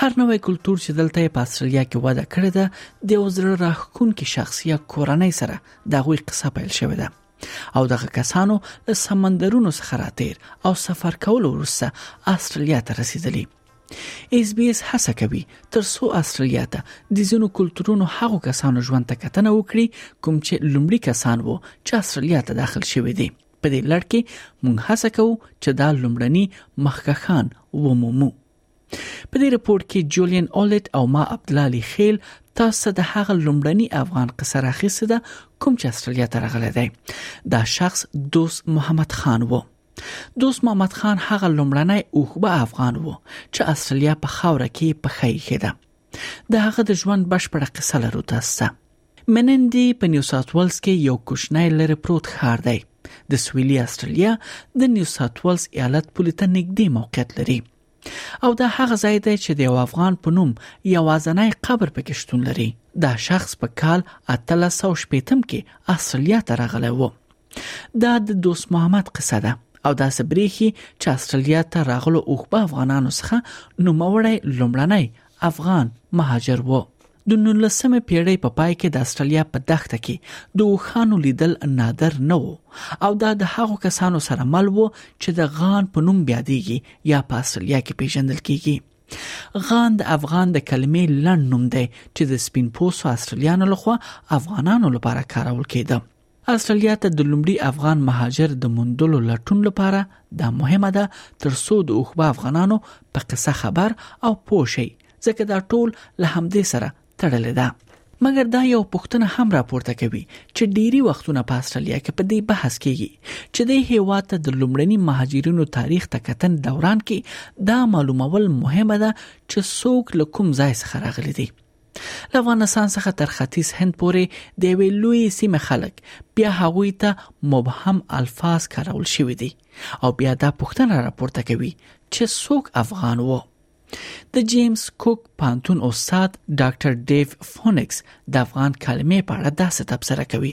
هر نوی کلتور چې دلته په استرالیا کې وده کړې ده د یو زړه راښکونکي شخص یا کورنۍ سره د غوي قصه پیل شوې ده او دغه کسانو له سمندرونو څخه راتیر او سفر کول ورسره استرالیا ته رسیدلی اس بي اس هڅه کوي تر څو استرالیا ته د ځینو کلتورونو هغو کسانو ژوند ته کتنه وکړي کوم چې لومړي کسان وو چې استرالیا ته داخل شوي دي په دې لړ کې موږ هڅه کوو چې دا لومړني مخکخان ومومو په دې رپورت کې جولین اولټ او ما عبد الله علي خیل تاسو د هغه لومړني افغان قصه راخیسته ده کوم چې استرالیا ته راغلی دی دا شخص دوست محمد خان وو دوست محمد خان هغه لومړنی اوخبه افغان وو چې استرالیا په خاور کې په خیخه ده د هغه د ژوند بشپړه قصه لرو تاسو منندي په نیو ساوت ولز کې یو کوچنی لرې پروت ښار دی د سویلي استرالیا د نیو ساوت ولز ایالت پولې ته نږدې موقعیت لري او دا هغه ځای دی چې د یو افغان په نوم یوازنی قبر پکې شتون لري دا شخص په کال 1318 کې استرالیا ته راغلی و دا د دوست محمد قصه ده او دا سبريخي چې استرالیا ته راغلو اوخبه افغانانو څخه نوموړی لومړنی افغان مهاجر وو د 19مې پیړۍ په پای کې د استرالیا په دښته کې د وخانو لیدل نادر نه وو او دا د هغو کسانو سره مل وو چې د غان په نوم بیادېږي یا په استرالیا کې پیژندل کیږي غان د افغان د کلمې لړ نوم دی چې د سپین پوسو استرالیانو لخوا افغانانو لپاره کارول کېده استرالیا ته د لومړي افغان مهاجر د موندلو لټون لپاره دا مهمه ده تر څو د اوخبا افغانانو په قصه خبر او پوه شي ځکه دا ټول له همدې سره تړلې ده مګر دا یو پښتنه هم راپورته کوي چې ډيري وختونه په استرالیا کې په دې بحث کېږي چې د هیوا ته د لومړني مهاجرینو تاریخ ته کتن دوران کې دا معلومول مهمه ده چې څوک له کوم ځای څخه راغلي دي له افغانستان څخه تر ختیځ هند پورې د یوې لوی سیمه خلک بیا هغوی ته مبهم الفاظ کارول شوې دي او بیا دا پوښتنه راپورته کوي چې څوک افغان وو د جیمز کوک پانتون استاد ډاکټر ډیو فونکس د افغان کلمې په اړه داسې تبصره کوي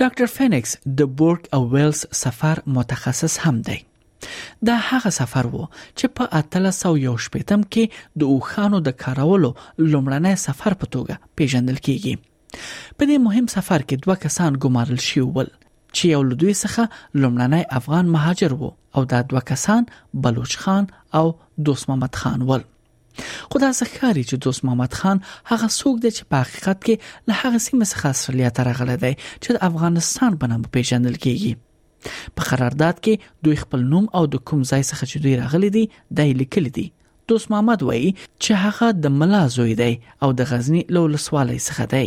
ډاکټر فینکس د بورک او ویلز سفر متخصص هم دی دا هغه سفر وو چې په 1318 کې د اوخانو د کارولو لومړنی سفر په توګه پیژندل کیږي په دې مهم سفر کې دوه کسان ګمارل شوي ول چې یو له دوی څخه لومړنی افغان مهاجر وو او دا دوه کسان بلوچ خان او دوست محمد خان ول خو دا ښکاري چې دوست محمد خان هغه څوک دی چې په حقیقت کې له هغه سیمې څخه استرالیا ته راغلی دی چې د افغانستان په نامه پیژندل کیږي په قرارداد کې دوی خپل نوم او د کوم ځای څخه چې دوی راغلي دي دای لیکل دي دوست محمد وایي چې هغه د ملا زوی دی او د غزنی له ولسوالۍ څخه دی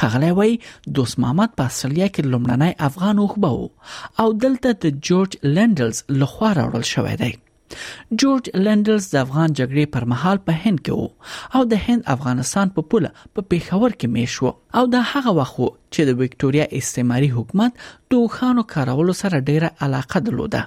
خغلی وای دوست محمد په استرالیا کې لومړنی افغان اوخبه وو او دلته د جورج لندلز لخوا راوړل شوی دی جورج لندلز د افغان جګړې پر مهال په هند کې وو او د هند افغانستان په پوله په پیښور کې میشو او دا هغه وخت چې د وکټوريا استعماري حکومت د وخانو کارولو سره ډیره علاقه درلوده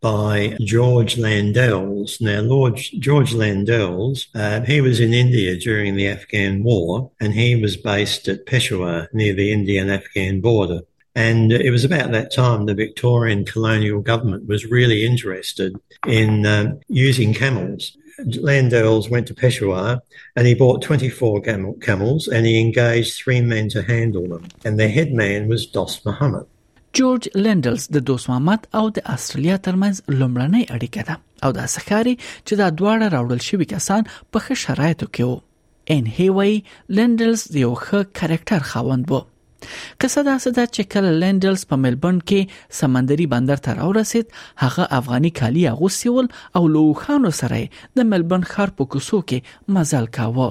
by George Landells. Now, Lord George Landells, uh, he was in India during the Afghan War, and he was based at Peshawar near the Indian-Afghan border. And it was about that time the Victorian colonial government was really interested in um, using camels Landells went to Peshawar and he bought 24 camel- camels and he engaged three men to handle them. And their head man was Dost Muhammad. جورج لندلز د دوست محمد او د استرالیا ترمنځ لومړنۍ اړیکه ده او دا سخاري چې دا دواړه راوړل شوی کسان په ښه شرایطو کې وو ان هی وای لندلز د یو ښه کریکټر خاوند وو قصه دا سده چې کله لندلز په ملبورن کې سمندري بندر ته راورسید هغه افغاني کالی اغوستي ول او لوخانو سره د ملبورن ښار په کوڅو کې مزل کاوه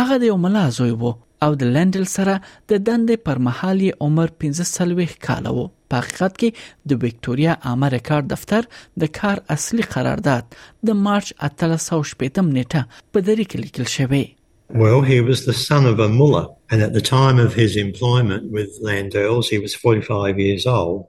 هغه د یو ملا زوی وو او د لندل سره د دندې پر مهال یې عمر 45 کال وو په حقیقت کې د وکټوريا عامه ریکارډ دفتر د کار اصلي قرارداد د مارچ 1318 نیټه په دری کې لیکل شوی Well, he was the son of a mullah, and at the time of his employment with Landales, he was 45 years old.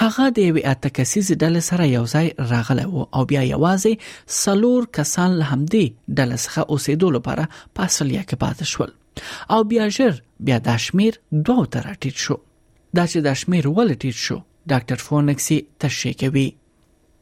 هغه د یوې اته کسیزې ډلې سره یو ځای راغلی و او بیا یوازې څلور کسان له همدې ډلې څخه اوسېدو لپاره په اصلیا کې پاتې شول او بیا ژر بیا دا شمیر دوه ته راټیټ شو دا چې دا شمیر ولې ټیټ شو ډاکټر فونکسي تشریح کوي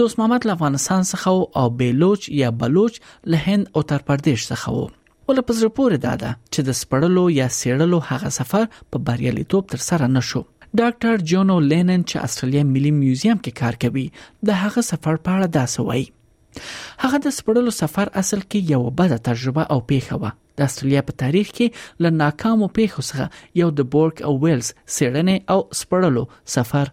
دوست محمد له افغانستان څخه او بیلوچ یا بلوچ له هند او تر پردیش څخه وو ول په زړه پورې دا ده چې د سپړلو یا سیړلو هغه سفر په بریالیتوب تر سره نشو ډاکټر جونو لینن چې استرالیا ملي میوزیم کې کار کوي د هغه سفر په اړه دا سوي هغه د سپړلو سفر اصل کې یو بده تجربه او پیښه وه د استرالیا په تاریخ کې له ناکامو پیښو څخه یو د بورک او ویلز سیړنې او سپړلو سفر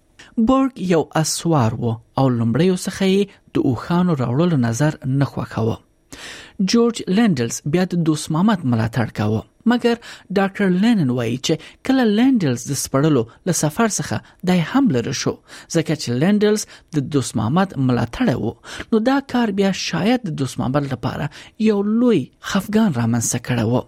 بورګ یو اسوار و او لومړیو څخه یې د اوښانو راوړلو نظر نه خوښاوه جورج لندلز بیا د دوست محمد ملاتړ کاوه مګر ډاکټر لینن وایي چې کله لندلز د سپړلو له سفر څخه دای هم لره شو ځکه چې لندلز د دوست محمد ملاتړ وو نو دا کار بیا شاید د دوست محمد لپاره یو لوی خفګان رامنځته کړو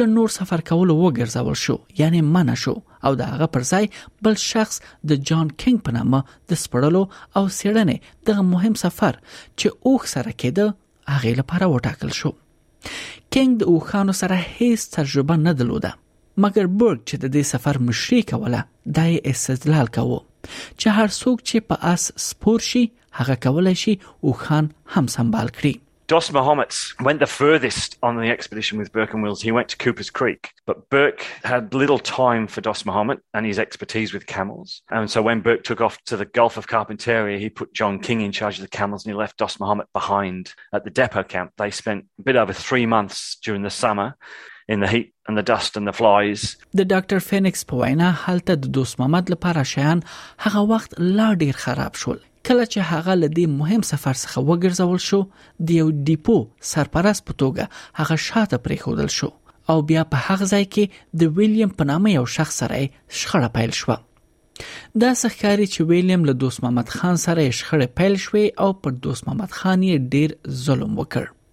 له نور سفر کولو وګرځول شو یعنی منع شو او د هغه پر ځای بل شخص د جان کینګ په نامه د سپړلو او سیړنې دغه مهم سفر چې اوخ سره کېده هغه لپاره وټاکل شو کینګ د اوخانو سره هیڅ تجربه نه درلوده مګر برګ چې د دې سفر مشري کوله دای استدلال کاوه چې هر څوک چې په اس سپور شي هغه کولای شي اوخان هم سنبال کړي Dos Mahomets went the furthest on the expedition with Burke and Wills. He went to Cooper's Creek, but Burke had little time for Dos Mahomet and his expertise with camels. And so when Burke took off to the Gulf of Carpentaria, he put John King in charge of the camels and he left Dos Mahomet behind at the depot camp. They spent a bit over three months during the summer in the heat and the dust and the flies. The doctor Phoenix Poena halted هلته Mahomet دوست محمد لپاره شیان هغه وخت لا ډیر خراب شول کله چې هغه له دې مهم سفر څخه وګرځول شو د یو ډیپو سرپرست په توګه هغه شاته پرې خودل شو او بیا په هغه ځای کې د ویلیام په نامه یو شخص سره شخړه پیل شو دا سخکاری چې ویلیام له دوست محمد خان سره شخړه پیل شوې او پر دوست محمد خان یې ډیر ظلم وکړ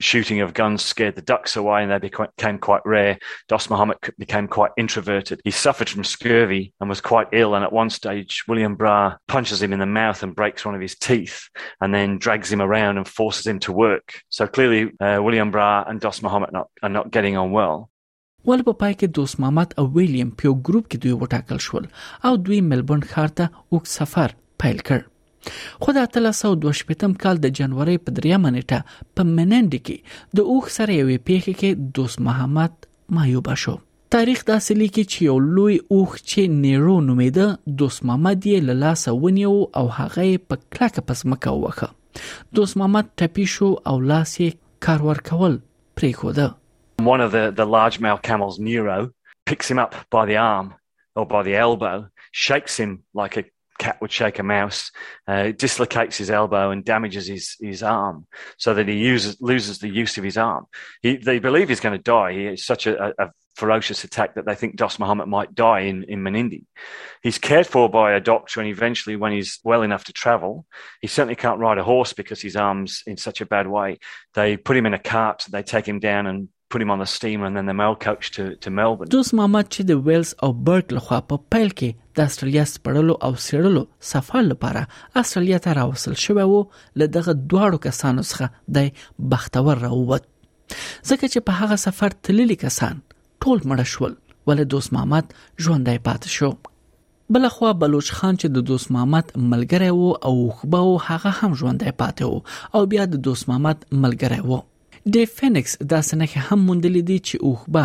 shooting of guns scared the ducks away and they became quite rare. Dost Mahomet became quite introverted. He suffered from scurvy and was quite ill. And at one stage, William Bra punches him in the mouth and breaks one of his teeth and then drags him around and forces him to work. So clearly, uh, William Bra and Dost Mahomet not, are not getting on well. ول په پای کې دوست محمد او ویلیام په یو ګروپ کې دوی وټاکل شول او دوی ملبورن ښار ته اوږد سفر پیل کړ خو د 1922 کال د جنوري په دریمه نیټه په منند کې د اوخ سره یوې پیښې کې دوست محمد معیوب شو تاریخ داسې لیکي چې یو لوی اوخ چې نیرو نومیده دوست محمد یې له لاسه ونیو او هغه په کلکه پس مکه وخه دوست محمد ټپي شو او لاس یې کار ورکول پریښوده One of the, the male camels, Nero, picks him up by the arm or by the elbow, shakes him like a cat would shake a mouse, uh, dislocates his elbow and damages his, his arm so that he uses, loses the use of his arm. He, they believe he's going to die. He is such a, a, ferocious attack that they think Dost Muhammad might die in, in Menindi. He's cared for by a doctor, and eventually, when he's well enough to travel, he certainly can't ride a horse because his arm's in such a bad way. دوست محمد چې د ویلز او برګ لخوا په پیل کې د استرالیا سپړلو او سړلو سفر لپاره استرالیا ته راوصل شوی وو له دغه دواړو کسانو څخه د بختور راووت ځکه چې په هغه سفر تللي کسان ټول مړ شول ولې دوست محمد ژوندی پاتې شو بله خوا بلوچ خان چې د دوست محمد ملګری و او اوښبه و هغه هم ژوندی پاتې و او بیا د دوست محمد ملګری و. ډې فینکس داسې نښې هم موندلې دي چې اوښبه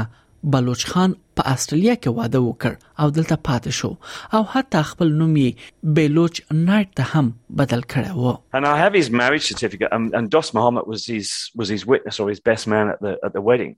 بلوچ خان په استرالیا کې واده وکړ او دلته پاتې شو او حتی خپل نوم یې بیلوچ نایټ ته هم بدل کړی و And I have his marriage certificate and, and Dos Muhammad was his was his witness or his best man at the at the wedding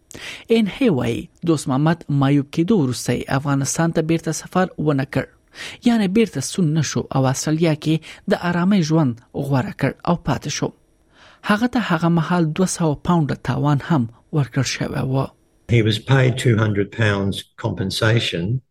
ان هی وایي دوست محمد مایوب کېدو وروسته افغانستان ته بیرته سفر ونه کړ یعنی بیرته سون نشو او استرالیا کې د آرامۍ ژوند غوړه کړ او پاتې شو هغه ته هغه مهال 200 پاونډ تاوان هم ورکړ شوی و He was paid 200 pounds compensation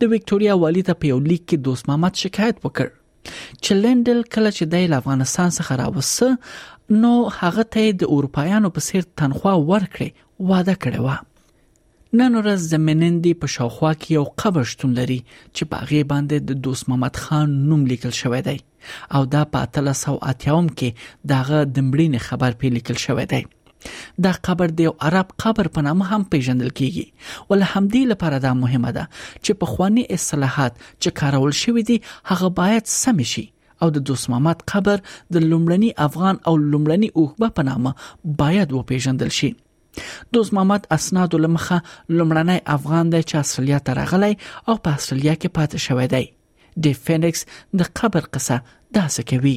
د وکټوريا والي ته په یو لیک کې دوست محمد شکایت وکړ چې لندل کله چې د افغانستان څخه راوسه نو هغه ته د اروپایانو په څیر تنخوا ورکړي وعده کړې و نن ورځ د منندي په شاوخوا کې یو قبر شتون لري چې په هغه باندې د دوست محمد خان نوم لیکل شوی دی او دا په 1380 کې دغه د مړینې خبر په لیکل شوی دی دا قبر د یو عرب قبر په نامه هم پیژندل کیږي ول همدې لپاره دا مهمه ده چې په خواني اصطلاحات چې کارول شوې دي هغه باید سم شي او د دوست محمد قبر د لومړني افغان او لومړني اوخبه په نامه باید و پیژندل شي دوست محمد اسناد لمخه لومړنی افغان دی چې استرالیا ته راغلی او په استرالیا کې پاتې شوی دی د فینکس د قبر قصه داسې کوي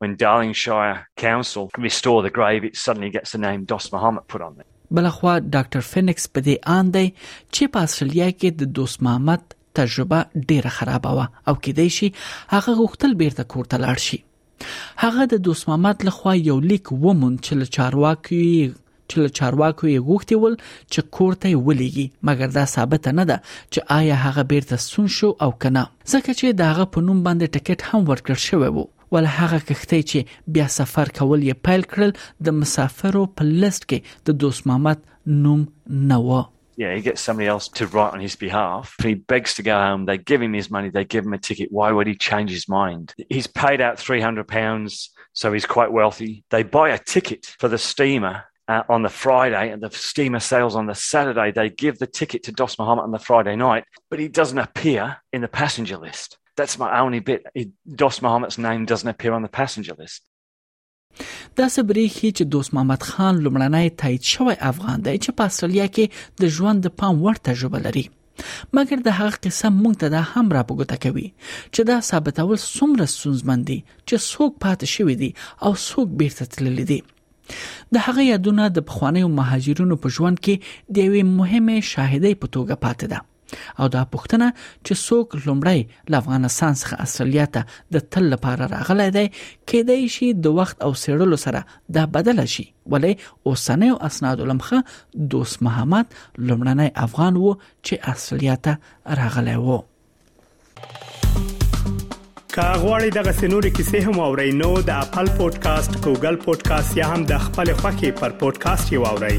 when Darling Shire Council restore the grave it suddenly gets the name Dos Muhammad put on it بلخوا ډاکټر فینکس په دې آن دی چې په استرالیا کې د دوست محمد تجربه ډیره خرابه و او کېدای شي هغه غوښتل بیرته کور ته لاړ شي هغه د دوست محمد لخوا یو لیک ومون چې له چارواکي چې له چارواکو یې غوښتي ول چې کور ته ولېږي مګر دا ثابت نه ده چې آیا هغه بیرته سون شو او کنه ځکه چې داغه په نوم باندې ټیکټ هم ورکړ شوی وو ول هغه کښتۍ چې بیا سفر کول یې پیل کړل د مسافرو په لیست کې د دوست محمد نوم نه و yeah, he gets somebody else to write on his behalf. He begs to go home. They give him his money. They give him a ticket. Why would he change his mind? He's paid out £300, so he's quite wealthy. They buy a ticket for the steamer. Uh, on the Friday, and the steamer sails on the Saturday. They give the ticket to Dos Muhammad on the Friday night, but he doesn't appear in the passenger list. That's my only bit. Dost Mohammed's name doesn't appear on the passenger list. دا صبرې خي چې دوست محمد خان لمړنۍ تایید شوی افغان دی چې په استرالیا کې د ژوند د پام وړ تجربه لري مګر د هغه قصه مونږ ته دا هم را بګوته کوي چې دا ثابتول څومره سنځمن دي چې څوک پاتې شوی دي او څوک بیرته تللی دي د هغه یادونه د بخوانیو مهاجرونو په ژوند کې د یوې مهمه شاهدۍ په توګه پاتې ده او دا پوښتنه چې څوک لومړی له افغانستان څخه استرالیا ته د تل لپاره راغلی دی کېدای شي د وخت او سړلو سره دا بدل شي ولې اوسنۍ اسناد لمخه دوست محمد لومړنی افغان وو چې استرالیا ته راغلی وو که غواړئ دغه سنوري کیسې هم او رینو د خپل پودکاسټ ګوګل پودکاسټ یا هم د خپل خاكي پر پودکاسټ یو اورئ